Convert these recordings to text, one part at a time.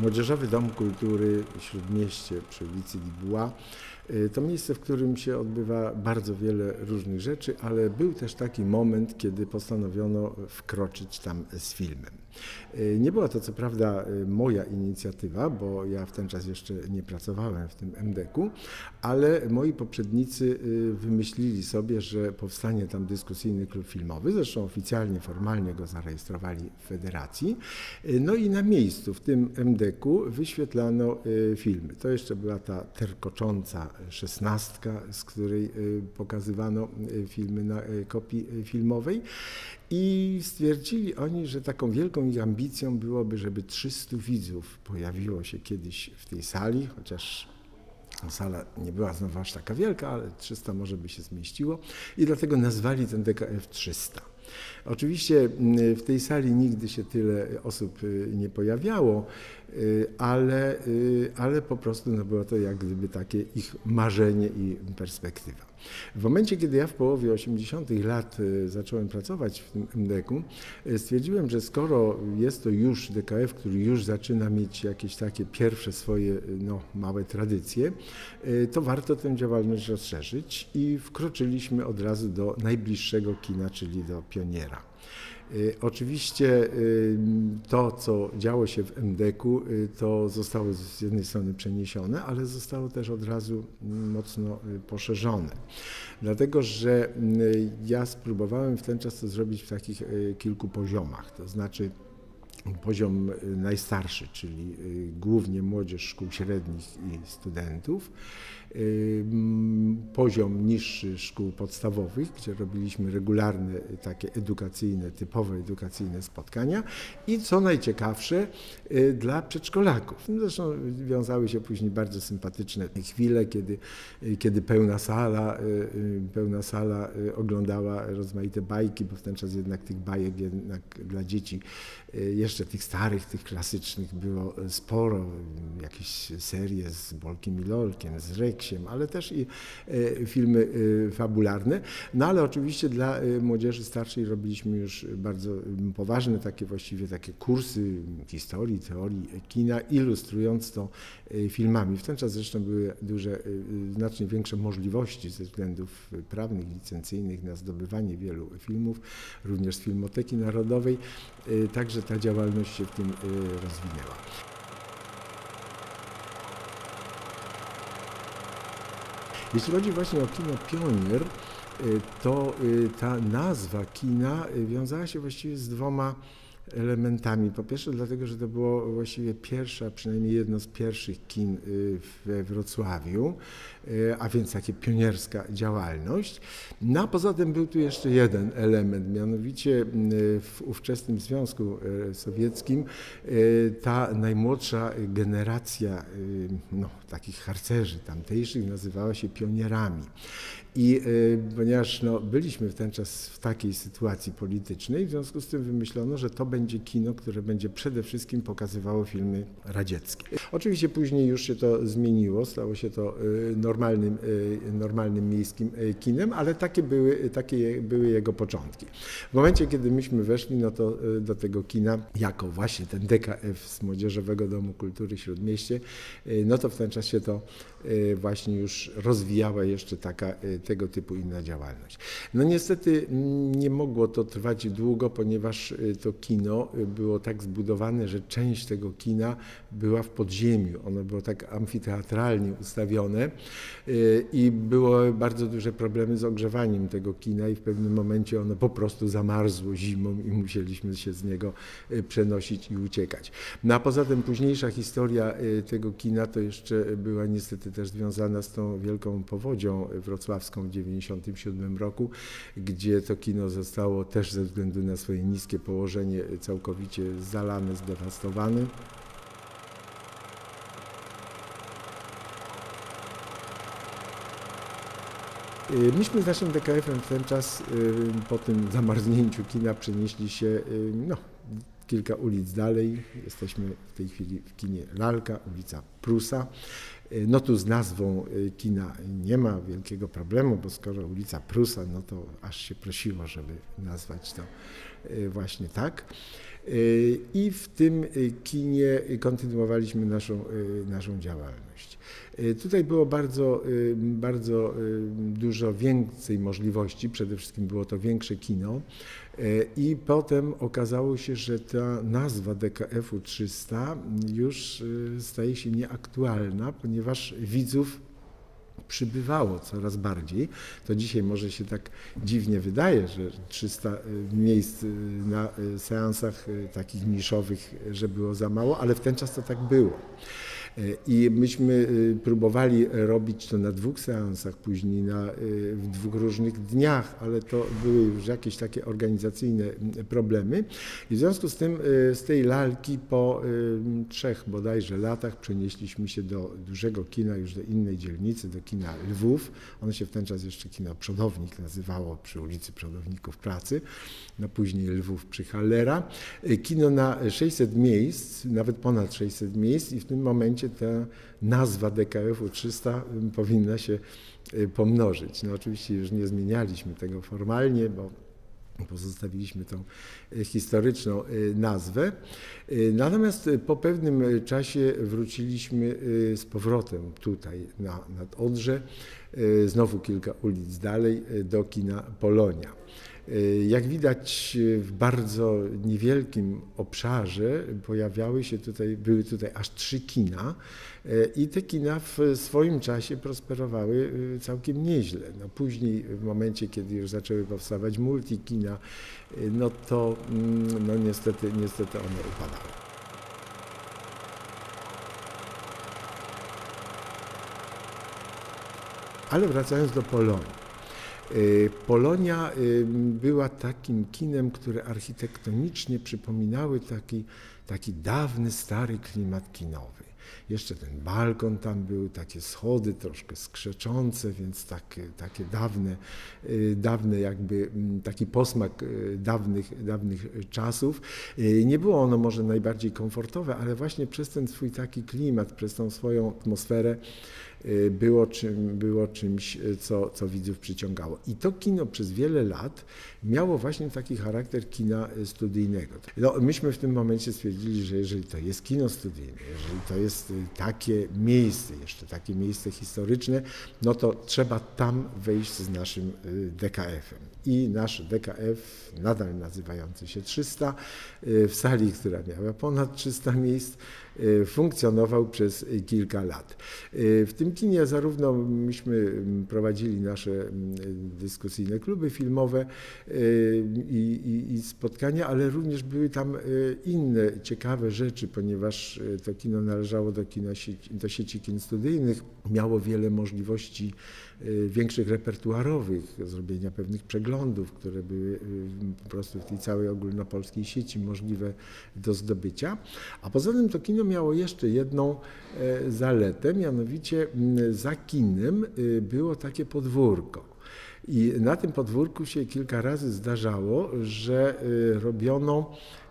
Młodzieżowy Dom Kultury w Śródmieście przy ulicy Dibuła y, to miejsce, w którym się odbywa bardzo wiele różnych rzeczy, ale był też taki moment, kiedy postanowiono wkroczyć tam z filmem. Y, nie była to co prawda y, moja inicjatywa, bo ja w ten czas jeszcze nie pracowałem w tym MDK-u, ale moi poprzednicy wymyślili sobie, że powstanie tam dyskusyjny klub filmowy, zresztą oficjalnie, formalnie go zarejestrowali w federacji. No i na miejscu w tym MDK-u wyświetlano filmy. To jeszcze była ta terkocząca szesnastka, z której y, pokazywano y, filmy na y, kopii filmowej. I stwierdzili oni, że taką wielką ich ambicją byłoby, żeby 300 widzów pojawiło się kiedyś w tej sali, chociaż sala nie była znowu aż taka wielka, ale 300 może by się zmieściło i dlatego nazwali ten DKF 300. Oczywiście w tej sali nigdy się tyle osób nie pojawiało, Y, ale, y, ale po prostu no było to jak gdyby takie ich marzenie i perspektywa. W momencie, kiedy ja w połowie 80. lat y, zacząłem pracować w tym MDK-u, stwierdziłem, że skoro jest to już DKF, który już zaczyna mieć jakieś takie pierwsze swoje no, małe tradycje, to warto tę działalność rozszerzyć i wkroczyliśmy od razu do najbliższego kina, czyli do Pioniera. Y, oczywiście y, to, co działo się w MDK-u, y, to zostało z jednej strony przeniesione, ale zostało też od razu mocno poszerzone. Dlatego, że ja spróbowałem w ten czas to zrobić w takich kilku poziomach, to znaczy poziom najstarszy, czyli głównie młodzież szkół średnich i studentów, poziom niższy szkół podstawowych, gdzie robiliśmy regularne takie edukacyjne, typowe edukacyjne spotkania i co najciekawsze y, dla przedszkolaków. No, zresztą wiązały się później bardzo sympatyczne chwile, kiedy, y, kiedy pełna sala, y, pełna sala oglądała rozmaite bajki, bo w ten czas jednak tych bajek jednak dla dzieci, jeszcze tych starych, tych klasycznych było sporo, jakieś serie z Bolkiem i Lolkiem, z Rek, ale też i e, filmy e, fabularne. No ale oczywiście dla e, młodzieży starszej robiliśmy już bardzo poważne takie właściwie takie kursy historii, teorii kina, ilustrując to filmami. W ten czas zresztą były duże, znacznie większe możliwości ze względów prawnych, licencyjnych na zdobywanie wielu filmów, również z Filmoteki Narodowej. Także ta działalność się w tym rozwinęła. Jeśli chodzi właśnie o kino Pionier, y, to y, ta nazwa kina y, wiązała się właściwie z dwoma elementami. Po pierwsze dlatego, że to było właściwie pierwsza, przynajmniej jedno z pierwszych kin we Wrocławiu, a więc takie pionierska działalność. No a poza tym był tu jeszcze jeden element, mianowicie w ówczesnym Związku Sowieckim ta najmłodsza generacja no, takich harcerzy tamtejszych nazywała się pionierami. I y, ponieważ no, byliśmy w ten czas w takiej sytuacji politycznej, w związku z tym wymyślono, że to będzie kino, które będzie przede wszystkim pokazywało filmy radzieckie. Oczywiście później już się to zmieniło, stało się to y, normalnym, y, normalnym miejskim kinem, ale takie były, takie były jego początki. W momencie, kiedy myśmy weszli no to, do tego kina, jako właśnie ten DKF z Młodzieżowego Domu Kultury Śródmieście, no to w ten czas się to właśnie już rozwijała jeszcze taka tego typu inna działalność. No niestety nie mogło to trwać długo, ponieważ y, to kino y, było tak zbudowane, że część tego kina była w podziemiu. Ono było tak amfiteatralnie ustawione y, i było bardzo duże problemy z ogrzewaniem tego kina i w pewnym momencie ono po prostu zamarzło zimą i musieliśmy się z niego przenosić i uciekać. No a poza tym późniejsza historia tego kina to jeszcze była niestety też związana z tą wielką powodzią wrocławską w 1997 roku, gdzie to kino zostało też ze względu na swoje niskie położenie całkowicie zalane, zdewastowane. Y, myśmy z naszym DKF-em w ten czas y, po tym zamarznięciu kina przenieśli się y, no, kilka ulic dalej. Jesteśmy w tej chwili w kinie Lalka, ulica Prusa. No tu z nazwą y, kina nie ma wielkiego problemu, bo skoro ulica Prusa, no to aż się prosiło, żeby nazwać to y, właśnie tak. I w tym kinie kontynuowaliśmy naszą, naszą działalność. Tutaj było bardzo, bardzo dużo więcej możliwości, przede wszystkim było to większe kino i potem okazało się, że ta nazwa DKF-u 300 już staje się nieaktualna, ponieważ widzów przybywało coraz bardziej. To dzisiaj może się tak dziwnie wydaje, że 300 miejsc na seansach takich niszowych, że było za mało, ale w ten czas to tak było. I myśmy y, próbowali robić to na dwóch seansach, później na, y, w dwóch różnych dniach, ale to były już jakieś takie organizacyjne problemy. I w związku z tym z tej lalki po trzech bodajże latach przenieśliśmy się do dużego kina, już do innej dzielnicy, do kina Lwów. Ono się w ten czas jeszcze kino Przodownik nazywało przy ulicy Przodowników Pracy, no później Lwów przy Hallera. Kino na 600 miejsc, nawet ponad 600 miejsc i w tym momencie ta nazwa DKF-u 300 powinna się y, pomnożyć. No oczywiście już nie zmienialiśmy tego formalnie, bo pozostawiliśmy tą y, historyczną y, nazwę. Natomiast po pewnym czasie wróciliśmy z powrotem tutaj na, nad Odrze, znowu kilka ulic dalej, do kina Polonia. Jak widać w bardzo niewielkim obszarze pojawiały się tutaj, były tutaj aż trzy kina i te kina w swoim czasie prosperowały całkiem nieźle. No później w momencie, kiedy już zaczęły powstawać multikina, no to mm, no niestety, niestety one upadały. Ale wracając do Polonii. Y, Polonia y, była takim kinem, które architektonicznie przypominały taki, taki dawny, stary klimat kinowy. Jeszcze ten balkon tam był, takie schody troszkę skrzeczące, więc takie, takie dawne, y, dawne jakby mm, taki posmak dawnych, dawnych czasów. Nie było ono może najbardziej komfortowe, ale właśnie przez ten swój taki klimat, przez tą swoją atmosferę było, czym, było czymś, y, co, co widzów przyciągało. I to kino przez wiele lat miało właśnie taki charakter kina y, studyjnego. No, myśmy w tym momencie stwierdzili, że jeżeli to jest kino studyjne, jeżeli to jest takie miejsce, jeszcze takie miejsce historyczne, no to trzeba tam wejść z naszym DKF-em. I nasz DKF, nadal nazywający się 300, w sali, która miała ponad 300 miejsc, Y, funkcjonował przez kilka lat. Y, w tym kinie zarówno myśmy mm, prowadzili nasze mm, dyskusyjne kluby filmowe y, i, i, i spotkania, ale również były tam inne ciekawe rzeczy, ponieważ to kino należało do, kina do sieci kin studyjnych, miało wiele możliwości większych repertuarowych, zrobienia pewnych przeglądów, które były po prostu w tej całej ogólnopolskiej sieci możliwe do zdobycia. A poza tym to kino miało jeszcze jedną e, zaletę, mianowicie za kinem y, było takie podwórko. I na tym podwórku się kilka razy zdarzało, że y, robiono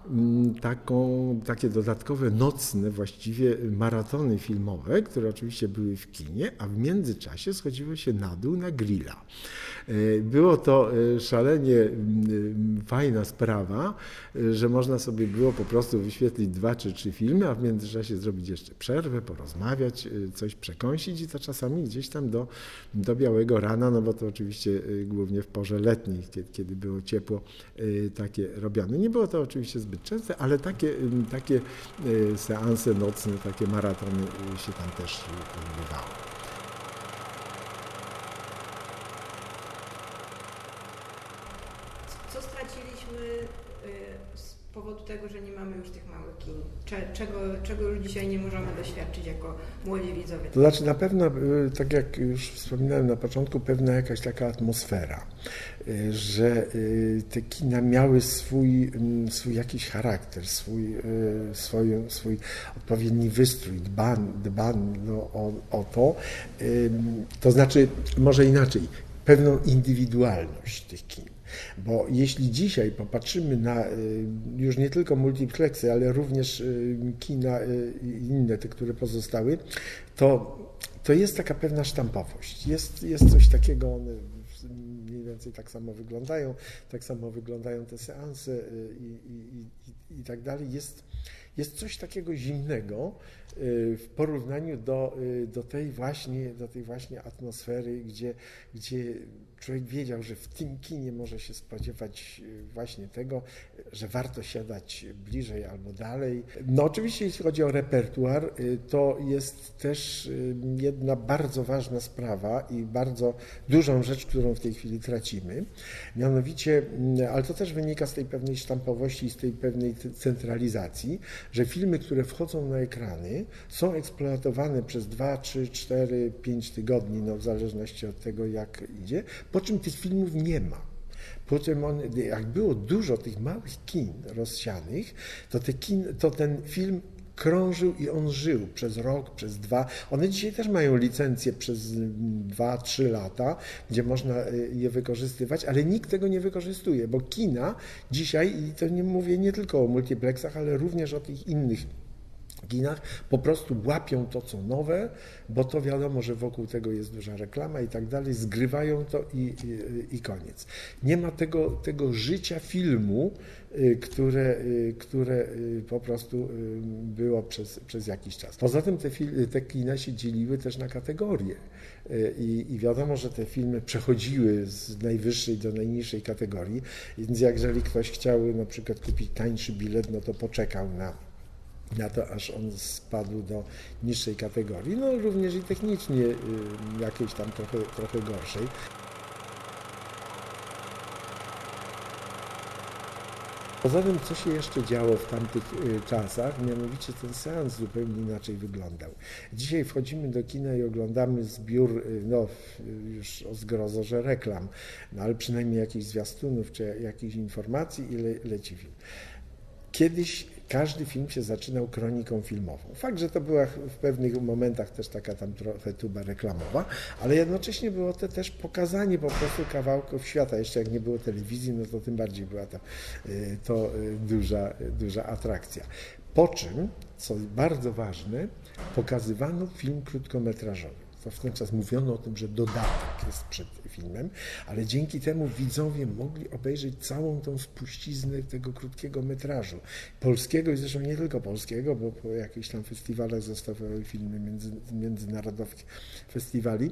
Mm, taką, takie dodatkowe nocne właściwie maratony filmowe, które oczywiście były w kinie, a w międzyczasie schodziło się na dół na grilla. E, było to e, szalenie mm, fajna sprawa, że można sobie było po prostu wyświetlić dwa czy trzy filmy, a w międzyczasie zrobić jeszcze przerwę, porozmawiać, coś przekąsić i to czasami gdzieś tam do, do białego rana, no bo to oczywiście głównie w porze letniej, kiedy, było ciepło, takie robione. Nie było to oczywiście zbyt częste, ale takie, takie e, seanse nocne, takie maratony się tam też odbywały. Co straciliśmy e, z powodu tego, że nie mamy już tych małych kin? Czego, czego już dzisiaj nie możemy doświadczyć jako młodzi widzowie? To znaczy na pewno, tak jak już wspominałem na początku, pewna jakaś taka atmosfera Y, że y, te kina miały swój, mm, swój jakiś charakter, swój, y, swój, swój odpowiedni wystrój, dban, dban no, o, o to. To znaczy, może inaczej, pewną indywidualność tych kin. Bo jeśli dzisiaj popatrzymy na już nie tylko multiplexy, ale również kina inne, te, które pozostały, to to jest taka pewna sztampowość. Jest, jest coś takiego, one mniej więcej tak samo wyglądają, tak samo wyglądają te seanse i, i, i, i tak dalej. Jest, jest coś takiego zimnego, Y, w porównaniu do, y, do, tej, właśnie, do tej właśnie atmosfery, gdzie, gdzie człowiek wiedział, że w tym kinie może się spodziewać y, właśnie tego, że warto siadać bliżej albo dalej. No oczywiście jeśli chodzi o repertuar, to jest też jedna bardzo ważna sprawa i bardzo dużą rzecz, którą w tej chwili tracimy. Mianowicie, mm, ale to też wynika z tej pewnej sztampowości i z tej pewnej centralizacji, że filmy, które wchodzą na ekrany, są eksploatowane przez 2, 3, 4, 5 tygodni, no w zależności od tego, jak idzie, po czym tych filmów nie ma. Potem on, jak było dużo tych małych kin rozsianych, to, te kin, to ten film krążył i on żył przez rok, przez dwa. One dzisiaj też mają licencję przez dwa, trzy lata, gdzie można y, je wykorzystywać, ale nikt tego nie wykorzystuje, bo kina dzisiaj, i to nie mówię nie tylko o multiplexach, ale również o tych innych kinach, po prostu łapią to, co nowe, bo to wiadomo, że wokół tego jest duża reklama i tak dalej, zgrywają to i, i, i koniec. Nie ma tego, tego życia filmu, y, które, y, które y, po prostu było przez, przez jakiś czas. Poza tym te, te kina się dzieliły też na kategorie. I, I, wiadomo, że te filmy przechodziły z najwyższej do najniższej kategorii, więc jeżeli ktoś chciał na przykład kupić tańszy bilet, no to poczekał na na to, aż on spadł do niższej kategorii, no również i technicznie y, jakiejś tam trochę, trochę gorszej. Poza tym, co się jeszcze działo w tamtych y, czasach, mianowicie ten seans zupełnie inaczej wyglądał. Dzisiaj wchodzimy do kina i oglądamy zbiór, y, no już o zgrozo, że reklam, no ale przynajmniej jakichś zwiastunów czy jakichś informacji i le, leci film. Kiedyś każdy film się zaczynał kroniką filmową. Fakt, że to była w pewnych momentach też taka tam trochę tuba reklamowa, ale jednocześnie było to też pokazanie po prostu kawałków świata. Jeszcze jak nie było telewizji, no to tym bardziej była to, y, to y, duża, duża atrakcja. Po czym, co bardzo ważne, pokazywano film krótkometrażowy ten czas mówiono o tym, że dodatek jest przed filmem, ale dzięki temu widzowie mogli obejrzeć całą tą spuściznę tego krótkiego metrażu. Polskiego i zresztą nie tylko polskiego, bo po jakichś tam festiwalach zostawały filmy między, międzynarodowych festiwali.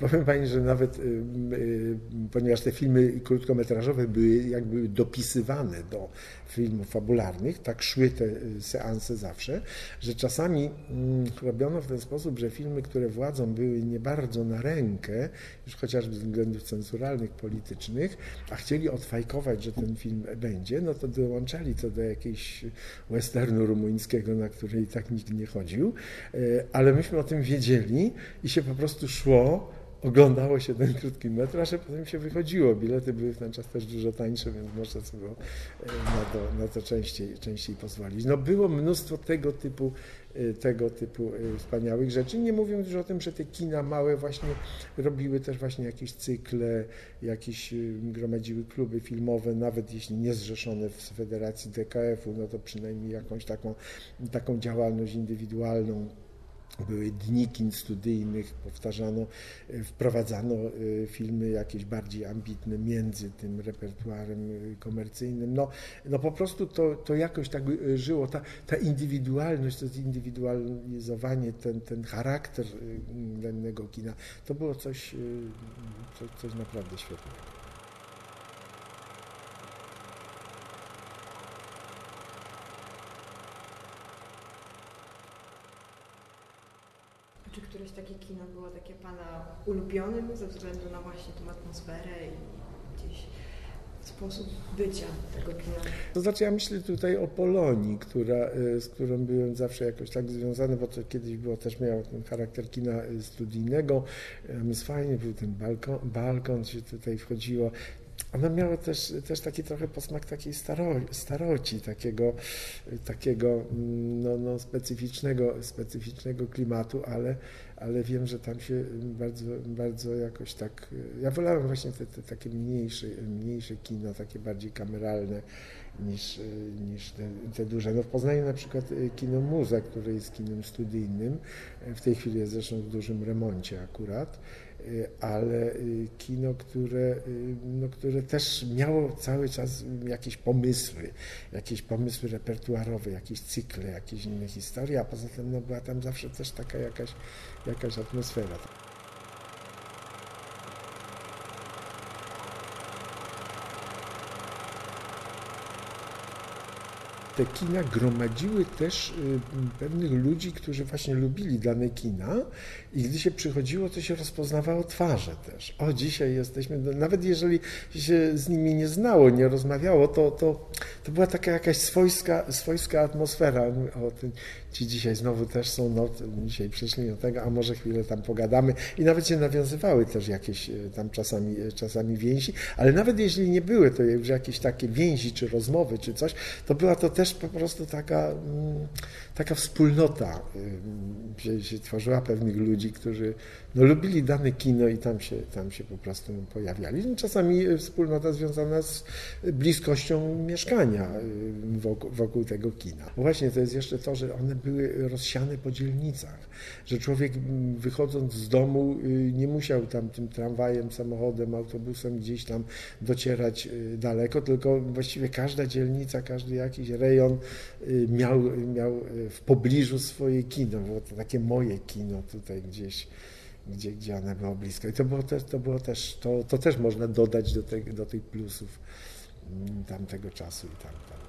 Powiem Pani, że nawet y, y, ponieważ te filmy krótkometrażowe były jakby dopisywane do filmów fabularnych, tak szły te y, seanse zawsze, że czasami mm, robiono w ten sposób, że filmy, które władzą były nie bardzo na rękę, już chociażby ze względów cenzuralnych, politycznych, a chcieli odfajkować, że ten film będzie, no to dołączali to do jakiegoś westernu rumuńskiego, na który i tak nikt nie chodził, ale myśmy o tym wiedzieli i się po prostu szło oglądało się ten krótki metraż, a potem się wychodziło. Bilety były w ten czas też dużo tańsze, więc można sobie było e, na to, na to częściej, częściej pozwolić. No było mnóstwo tego typu, e, tego typu e, wspaniałych rzeczy. Nie mówiąc już o tym, że te kina małe właśnie robiły też właśnie jakieś cykle, jakieś gromadziły kluby filmowe, nawet jeśli nie zrzeszone w Federacji DKF-u, no to przynajmniej jakąś taką, taką działalność indywidualną były dni kin studyjnych, powtarzano, e, wprowadzano e, filmy jakieś bardziej ambitne między tym repertuarem e, komercyjnym. No, no po prostu to, to jakoś tak żyło. Ta, ta indywidualność, to zindywidualizowanie, ten, ten charakter danego kina, to było coś, coś, coś naprawdę świetnego. Czy któreś takie kino było takie Pana ulubionym ze względu na właśnie tą atmosferę i gdzieś sposób bycia tego kina? To znaczy ja myślę tutaj o Polonii, która, y, z którą byłem zawsze jakoś tak związany, bo to kiedyś było też miało ten charakter kina y, studyjnego, więc fajnie był ten balkon, balkon się tutaj wchodziło ono miało też, też taki trochę posmak takiej staro, staroci, takiego, takiego no, no, specyficznego, specyficznego klimatu, ale, ale wiem, że tam się bardzo, bardzo jakoś tak. Ja wolałem właśnie te, te takie mniejsze, mniejsze kino, takie bardziej kameralne niż, niż te, te, duże. No w Poznaniu na przykład kino Muza, które jest kinem studyjnym, w tej chwili jest zresztą w dużym remoncie akurat ale y, kino, które, y, no, które też miało cały czas jakieś pomysły, jakieś pomysły repertuarowe, jakieś cykle, jakieś inne historie, a poza tym no, była tam zawsze też taka jakaś, jakaś atmosfera. Te kina gromadziły też y, pewnych ludzi, którzy właśnie lubili dane kina i gdy się przychodziło, to się rozpoznawało twarze też. O, dzisiaj jesteśmy, no, nawet jeżeli się z nimi nie znało, nie rozmawiało, to, to, to była taka jakaś swojska, swojska atmosfera. O, ci dzisiaj znowu też są, no, dzisiaj przyszli do tego, a może chwilę tam pogadamy i nawet się nawiązywały też jakieś y, tam czasami, y, czasami więzi, ale nawet jeśli nie były to już jakieś takie więzi, czy rozmowy, czy coś, to była to też po prostu taka, mm, taka wspólnota się, się tworzyła pewnych ludzi, którzy no, lubili dane kino i tam się, tam się po prostu pojawiali. No, czasami wspólnota związana z bliskością mieszkania y, wokół, wokół tego kina. Bo właśnie to jest jeszcze to, że one były rozsiane po dzielnicach, że człowiek wychodząc z domu y, nie musiał tam tym tramwajem, samochodem, autobusem gdzieś tam docierać y, daleko, tylko właściwie każda dzielnica, każdy jakiś rejon miał, miał w pobliżu swoje kino, było to takie moje kino tutaj gdzieś gdzie, gdzie one było blisko. I to było też, to, było też, to, to też można dodać do, te, do tych plusów tamtego czasu i tak dalej.